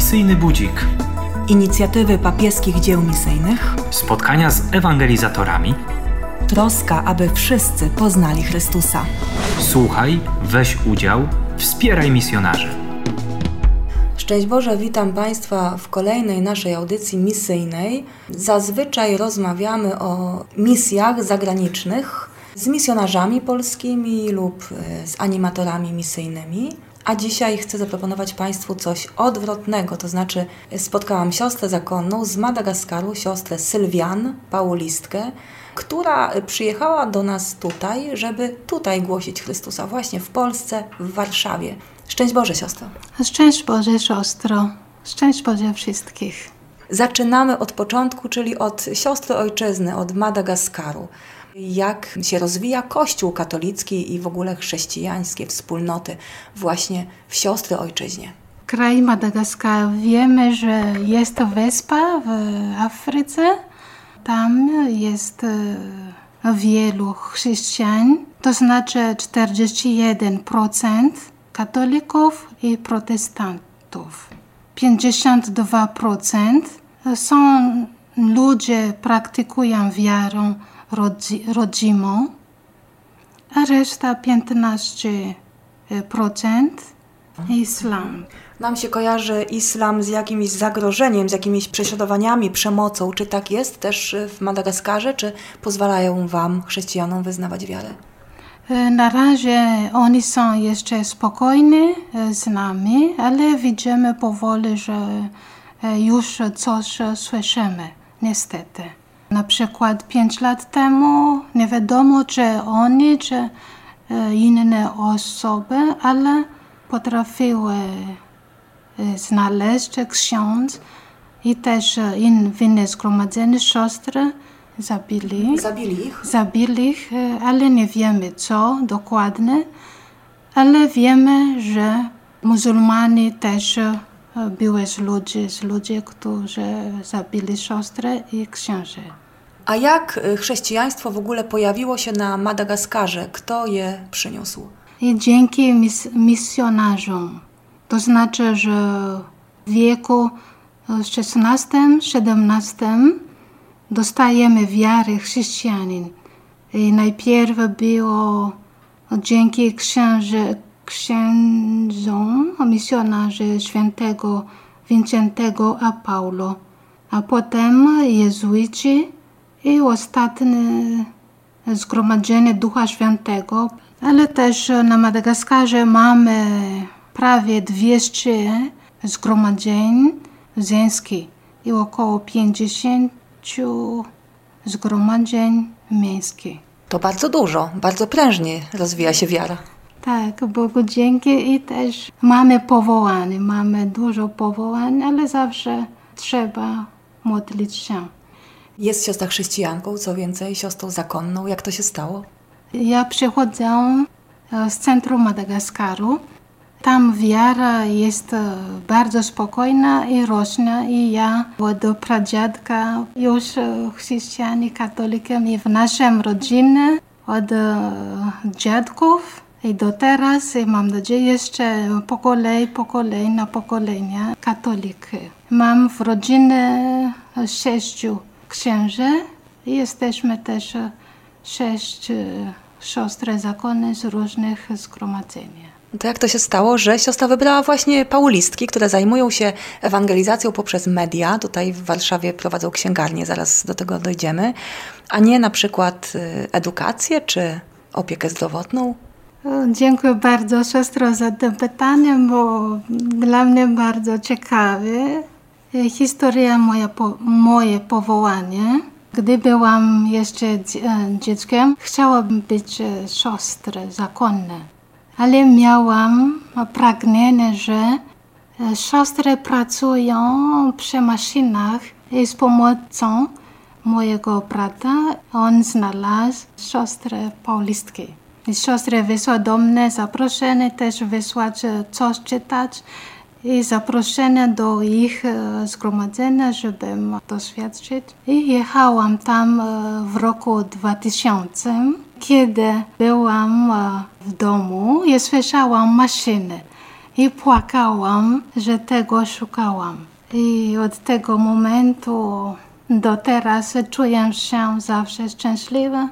Misyjny Budzik. Inicjatywy papieskich dzieł misyjnych. Spotkania z ewangelizatorami. Troska, aby wszyscy poznali Chrystusa. Słuchaj, weź udział, wspieraj misjonarzy. Szczęść Boże, witam Państwa w kolejnej naszej audycji misyjnej. Zazwyczaj rozmawiamy o misjach zagranicznych z misjonarzami polskimi lub e, z animatorami misyjnymi. A dzisiaj chcę zaproponować Państwu coś odwrotnego, to znaczy spotkałam siostrę zakonną z Madagaskaru, siostrę Sylwian, paulistkę, która przyjechała do nas tutaj, żeby tutaj głosić Chrystusa, właśnie w Polsce, w Warszawie. Szczęść Boże, siostro. Szczęść Boże, siostro. Szczęść Boże wszystkich. Zaczynamy od początku, czyli od siostry ojczyzny, od Madagaskaru jak się rozwija Kościół katolicki i w ogóle chrześcijańskie wspólnoty właśnie w siostry ojczyźnie. Kraj Madagaskar. Wiemy, że jest to wyspa w Afryce. Tam jest e, wielu chrześcijan, to znaczy 41% katolików i protestantów. 52% są ludzie praktykują wiarę rodzi, rodzimą, a reszta 15% islam. Nam się kojarzy islam z jakimś zagrożeniem, z jakimiś prześladowaniami, przemocą. Czy tak jest też w Madagaskarze? Czy pozwalają Wam, chrześcijanom, wyznawać wiarę? E, na razie oni są jeszcze spokojni e, z nami, ale widzimy powoli, że e, już coś słyszymy, niestety. Na przykład pięć lat temu nie wiadomo, czy oni, czy e, inne osoby, ale potrafiły e, znaleźć ksiądz i też e, inne zgromadzenie siostry zabili. Zabili ich? Zabili ich, ale nie wiemy co dokładnie, ale wiemy, że muzułmanie też były z ludzi, z ludzi, którzy zabili siostrę i księży. A jak y, chrześcijaństwo w ogóle pojawiło się na Madagaskarze? Kto je przyniósł? I dzięki mis misjonarzom. To znaczy, że w wieku XVI-XVII dostajemy wiary chrześcijanin. I najpierw było dzięki księży, księdzom, misjonarzy świętego Wincentego a Paulo, a potem jezuici i ostatnie zgromadzenie Ducha Świętego, ale też na Madagaskarze mamy prawie 200 zgromadzeń ziemskich i około 50 zgromadzeń miejskich. To bardzo dużo, bardzo prężnie rozwija się wiara. Tak, Bogu dzięki i też mamy powołanie, mamy dużo powołań, ale zawsze trzeba modlić się. Jest siostra chrześcijanką, co więcej, siostrą zakonną. Jak to się stało? Ja przychodzę e, z centrum Madagaskaru. Tam wiara jest e, bardzo spokojna i rośnie i ja od pradziadka już e, chrześcijanie katolikiem i w naszym rodzinie od dziadków i do teraz mam nadzieję jeszcze pokolej, pokolej na pokolenia katoliki. Mam w rodzinie sześciu księży. Jesteśmy też e, sześć e, siostry zakony z różnych zgromadzeń. To jak to się stało, że siostra wybrała właśnie paulistki, które zajmują się ewangelizacją poprzez media. Tutaj w Warszawie prowadzą księgarnię, zaraz do tego dojdziemy, a nie na przykład e, edukację czy opiekę zdrowotną? Dziękuję bardzo siostro za to pytanie, bo dla mnie bardzo ciekawe. E, historia moja, po, moje powołanie. Gdy byłam jeszcze e, dzieckiem, chciałam być e, siostrą zakonną, ale miałam pragnienie, że siostry pracują przy maszynach i z pomocą mojego brata on znalazł siostrę Paulistki. I siostry wysłał do mnie zaproszenie też wysłać coś czytać i zaproszenia do ich e, zgromadzenia, żeby doświadczyć. I jechałam tam e, w roku 2000, kiedy byłam e, w domu i słyszałam maszyny. i płakałam, że tego szukałam. I od tego momentu do teraz czuję się zawsze szczęśliwa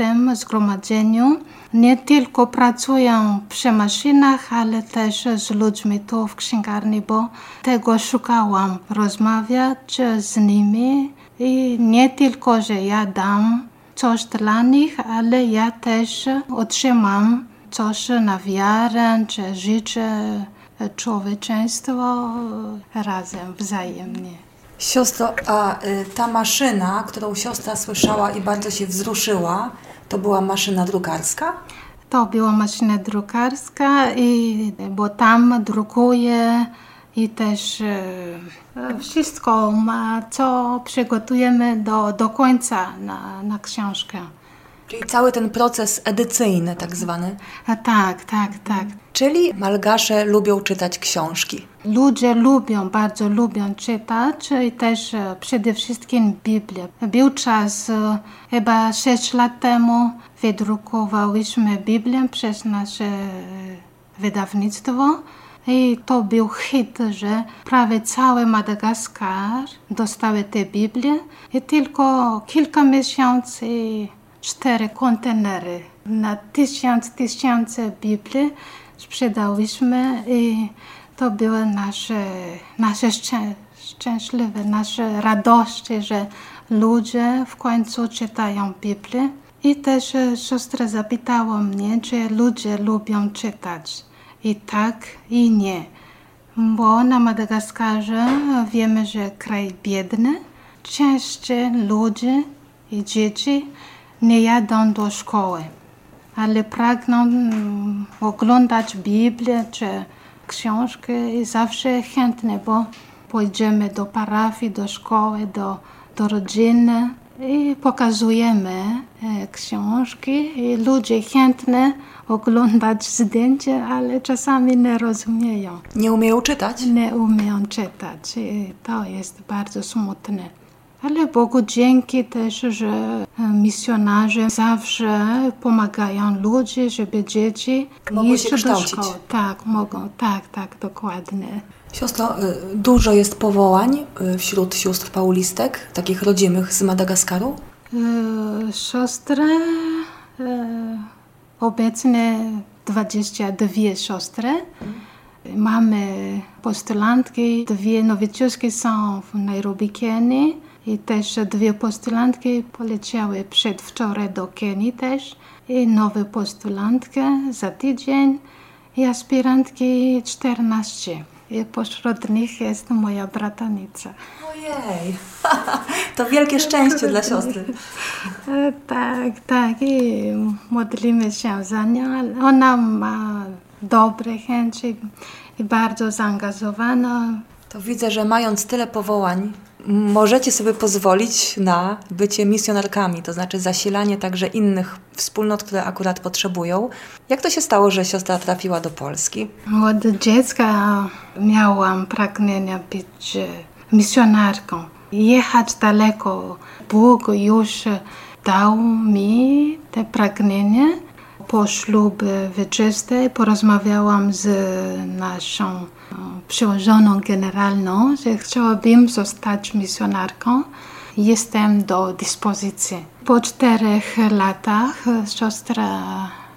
tym zgromadzeniu. Nie tylko pracuję przy maszynach, ale też z ludźmi tu w księgarni, bo tego szukałam. Rozmawiać z nimi i nie tylko, że ja dam coś dla nich, ale ja też otrzymam coś na wiarę, czy życzę człowieczeństwo razem, wzajemnie. Siostro, a y, ta maszyna, którą siostra słyszała i bardzo się wzruszyła, to była maszyna drukarska? To była maszyna drukarska, i, bo tam drukuje i też e, wszystko, co przygotujemy do, do końca na, na książkę. Czyli cały ten proces edycyjny tak zwany. A tak, tak, tak. Czyli malgasze lubią czytać książki. Ludzie lubią, bardzo lubią czytać i też e, przede wszystkim Biblię. Był czas, e, chyba 6 lat temu, wydrukowałyśmy Biblię przez nasze e, wydawnictwo. I to był hit, że prawie cały Madagaskar dostały te Biblię i tylko kilka miesięcy cztery kontenery na tysiąc, tysiące Biblii sprzedałyśmy i to były nasze, nasze szczę, szczęśliwe, nasze radości, że ludzie w końcu czytają Biblię. I też siostra zapytała mnie, czy ludzie lubią czytać. I tak, i nie. Bo na Madagaskarze wiemy, że kraj biedny, częściej ludzie i dzieci nie jadą do szkoły, ale pragną oglądać Biblię czy książki i zawsze chętnie, bo pójdziemy do parafii, do szkoły, do, do rodziny i pokazujemy e, książki i ludzie chętnie oglądać zdjęcia, ale czasami nie rozumieją. Nie umieją czytać? Nie umieją czytać i to jest bardzo smutne. Ale Bogu dzięki też, że misjonarze zawsze pomagają ludziom, żeby dzieci Mogły się do kształcić. szkoły. Tak, mogą, tak, tak, dokładnie. Siostro, y, dużo jest powołań y, wśród sióstr paulistek, takich rodzimych z Madagaskaru? E, Siostry, e, obecnie 22 siostry. Mamy postulantki, dwie nowiciuszki są w Nairobi, Kenii i też dwie postulantki poleciały przedwczoraj do Kenii też i nowe postulantki za tydzień i aspirantki 14. I pośród nich jest moja bratanica. Ojej, to wielkie szczęście dla siostry. Tak, tak. I modlimy się za nią. Ona ma dobre chęci i bardzo zaangażowana. To widzę, że mając tyle powołań, możecie sobie pozwolić na bycie misjonarkami, to znaczy zasilanie także innych wspólnot, które akurat potrzebują. Jak to się stało, że siostra trafiła do Polski? Od dziecka miałam pragnienie być e, misjonarką. Jechać daleko. Bóg już dał mi te pragnienie. Po ślubie wieczystej porozmawiałam z naszą e, przełożoną generalną, że chciałabym zostać misjonarką. Jestem do dyspozycji. Po czterech latach siostra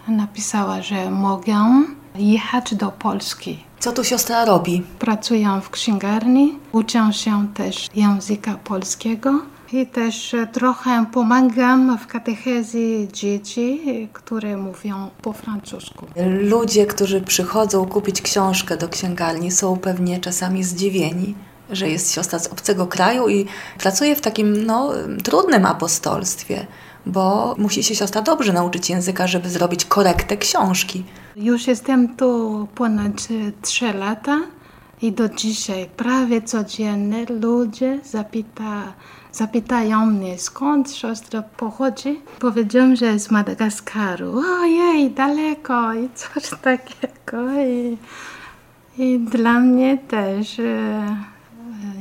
napisała, że mogę jechać do Polski. Co tu siostra robi? Pracuję w księgarni, uczę się też języka polskiego i też trochę pomagam w katechezji dzieci, które mówią po francusku. Ludzie, którzy przychodzą kupić książkę do księgarni, są pewnie czasami zdziwieni, że jest siostra z obcego kraju i pracuje w takim no, trudnym apostolstwie, bo musi się siostra dobrze nauczyć języka, żeby zrobić korektę książki. Już jestem tu ponad e, trzy lata i do dzisiaj prawie codziennie ludzie zapyta, zapytają mnie, skąd siostra pochodzi. Powiedziałam, że z Madagaskaru. Ojej, daleko i coś takiego. I, i dla mnie też e,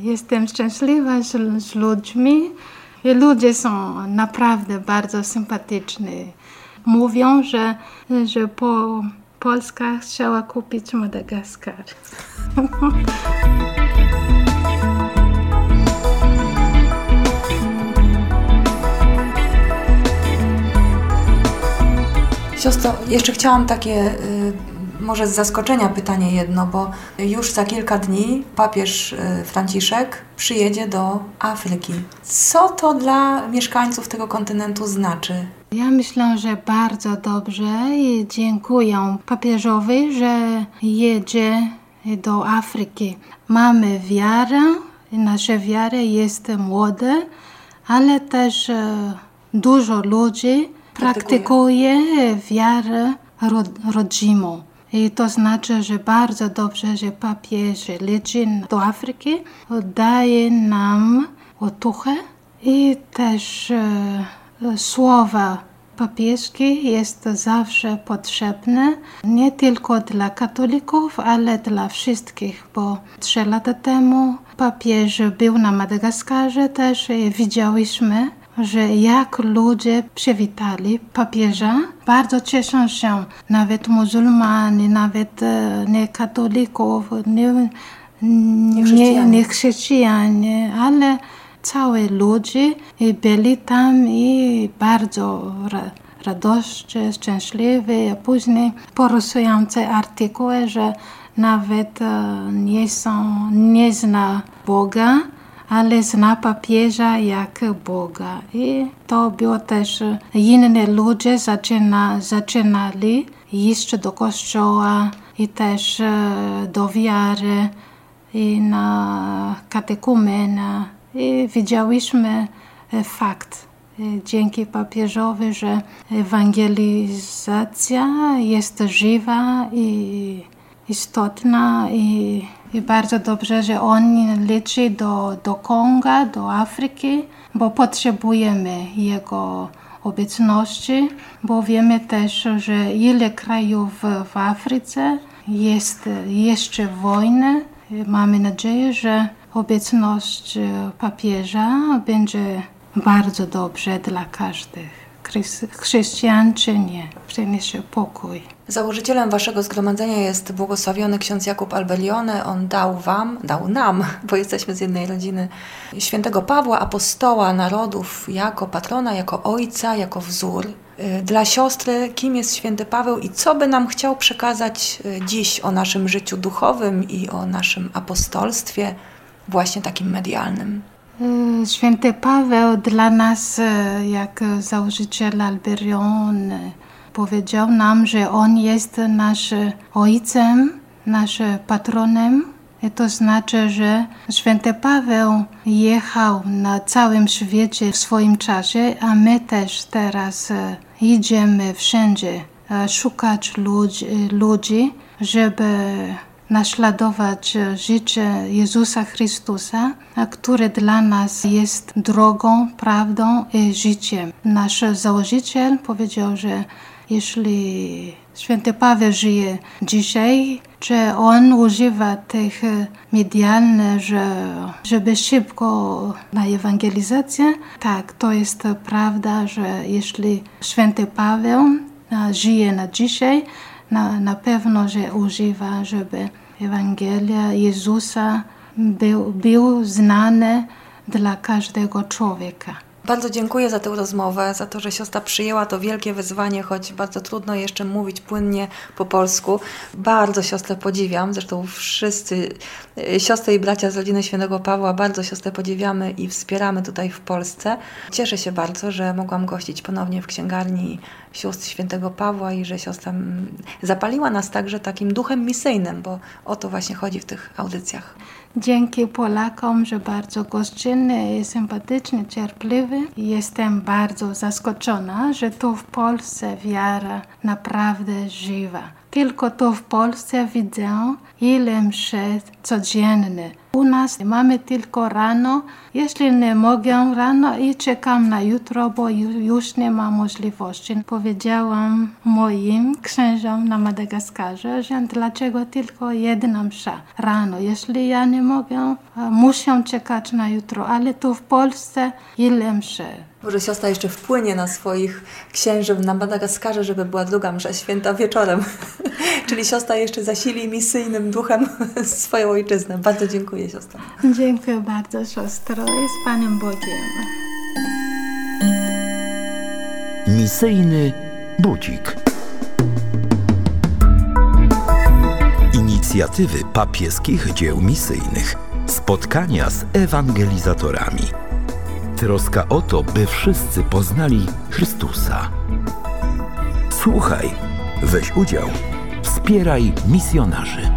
jestem szczęśliwa z, z ludźmi. I ludzie są naprawdę bardzo sympatyczni. Mówią, że, że po Polska chciała kupić Madagaskar. Siostro, jeszcze chciałam takie, y, może z zaskoczenia pytanie jedno, bo już za kilka dni papież y, Franciszek przyjedzie do Afryki. Co to dla mieszkańców tego kontynentu znaczy? Ja myślę, że bardzo dobrze i dziękuję papieżowi, że jedzie do Afryki. Mamy wiarę, nasza wiara jest młoda, ale też e, dużo ludzi praktykuje wiarę ro- rodzimą. I to znaczy, że bardzo dobrze, że papież leci do Afryki, daje nam otuchę i też e, słowa papieskie jest zawsze potrzebne, nie tylko dla katolików, ale dla wszystkich, bo trzy lata temu papież był na Madagaskarze też i widziałyśmy, że jak ludzie przywitali papieża, bardzo cieszą się, nawet muzułmanie, nawet e, nie katolików, nie, nie, chrześcijanie. nie chrześcijanie, ale całe ludzie byli tam i bardzo ra, radośnie, szczęśliwi, a później poruszające artykuły, że nawet e, nie są, nie zna Boga, ale zna papieża jak Boga. I to było też, inne ludzie zaczyna, zaczynali iść do kościoła i też e, do wiary i na katekumenę. I widziałyśmy e, fakt e, dzięki papieżowi, że ewangelizacja jest żywa i istotna i, i bardzo dobrze, że on leci do, do Konga, do Afryki, bo potrzebujemy jego obecności, bo wiemy też, że ile krajów w Afryce jest jeszcze wojny. Mamy nadzieję, że obecność papieża będzie bardzo dobrze dla każdych. Chrys- Chrześcijan czy nie, przyniesie pokój. Założycielem waszego zgromadzenia jest błogosławiony ksiądz Jakub Albelione. On dał wam, dał nam, bo jesteśmy z jednej rodziny, świętego Pawła, apostoła narodów, jako patrona, jako ojca, jako wzór. Y, Dla siostry, kim jest święty Paweł i co by nam chciał przekazać y, dziś o naszym życiu duchowym i o naszym apostolstwie, właśnie takim medialnym. E, Święty Paweł dla nas, e, jak założyciel Alberion, e, powiedział nam, że on jest naszym ojcem, naszym patronem. I to znaczy, że święty Paweł jechał na całym świecie w swoim czasie, a my też teraz idziemy wszędzie szukać ludzi, ludzi żeby naśladować życie Jezusa Chrystusa, a który dla nas jest drogą, prawdą i życiem. Nasz założyciel powiedział, że jeśli święty Paweł żyje dzisiaj, czy on używa tych medialnych, że, żeby szybko na ewangelizację? Tak, to jest prawda, że jeśli święty Paweł żyje na dzisiaj, na, na pewno, że używa, żeby Ewangelia Jezusa był, był znany dla każdego człowieka. Bardzo dziękuję za tę rozmowę, za to, że siostra przyjęła to wielkie wyzwanie, choć bardzo trudno jeszcze mówić płynnie po polsku. Bardzo siostrę podziwiam, zresztą wszyscy siostry i bracia z rodziny świętego Pawła bardzo siostrę podziwiamy i wspieramy tutaj w Polsce. Cieszę się bardzo, że mogłam gościć ponownie w księgarni sióstr świętego Pawła i że siostra mm, zapaliła nas także takim duchem misyjnym, bo o to właśnie chodzi w tych audycjach. Dzięki Polakom, że bardzo gościnny sympatyczny, cierpliwy. Jestem bardzo zaskoczona, że tu w Polsce wiara naprawdę żywa. Tylko tu w Polsce widzę, ile mszy codziennie. U nas mamy tylko rano. Jeśli nie mogę rano i czekam na jutro, bo ju- już nie ma możliwości. Powiedziałam moim księżom na Madagaskarze, że dlaczego tylko jedna msza rano. Jeśli ja nie mogę, a muszę czekać na jutro. Ale tu w Polsce ile mszy? Może siostra jeszcze wpłynie na swoich księży na Madagaskarze, żeby była druga msza święta wieczorem. Czyli siostra jeszcze zasili misyjnym duchem swoją ojczyznę. Bardzo dziękuję siostra. Dziękuję bardzo, siostro, i z Panem Bogiem. Misyjny budzik. Inicjatywy papieskich dzieł misyjnych. Spotkania z ewangelizatorami. Troska o to, by wszyscy poznali Chrystusa. Słuchaj, weź udział, wspieraj misjonarzy.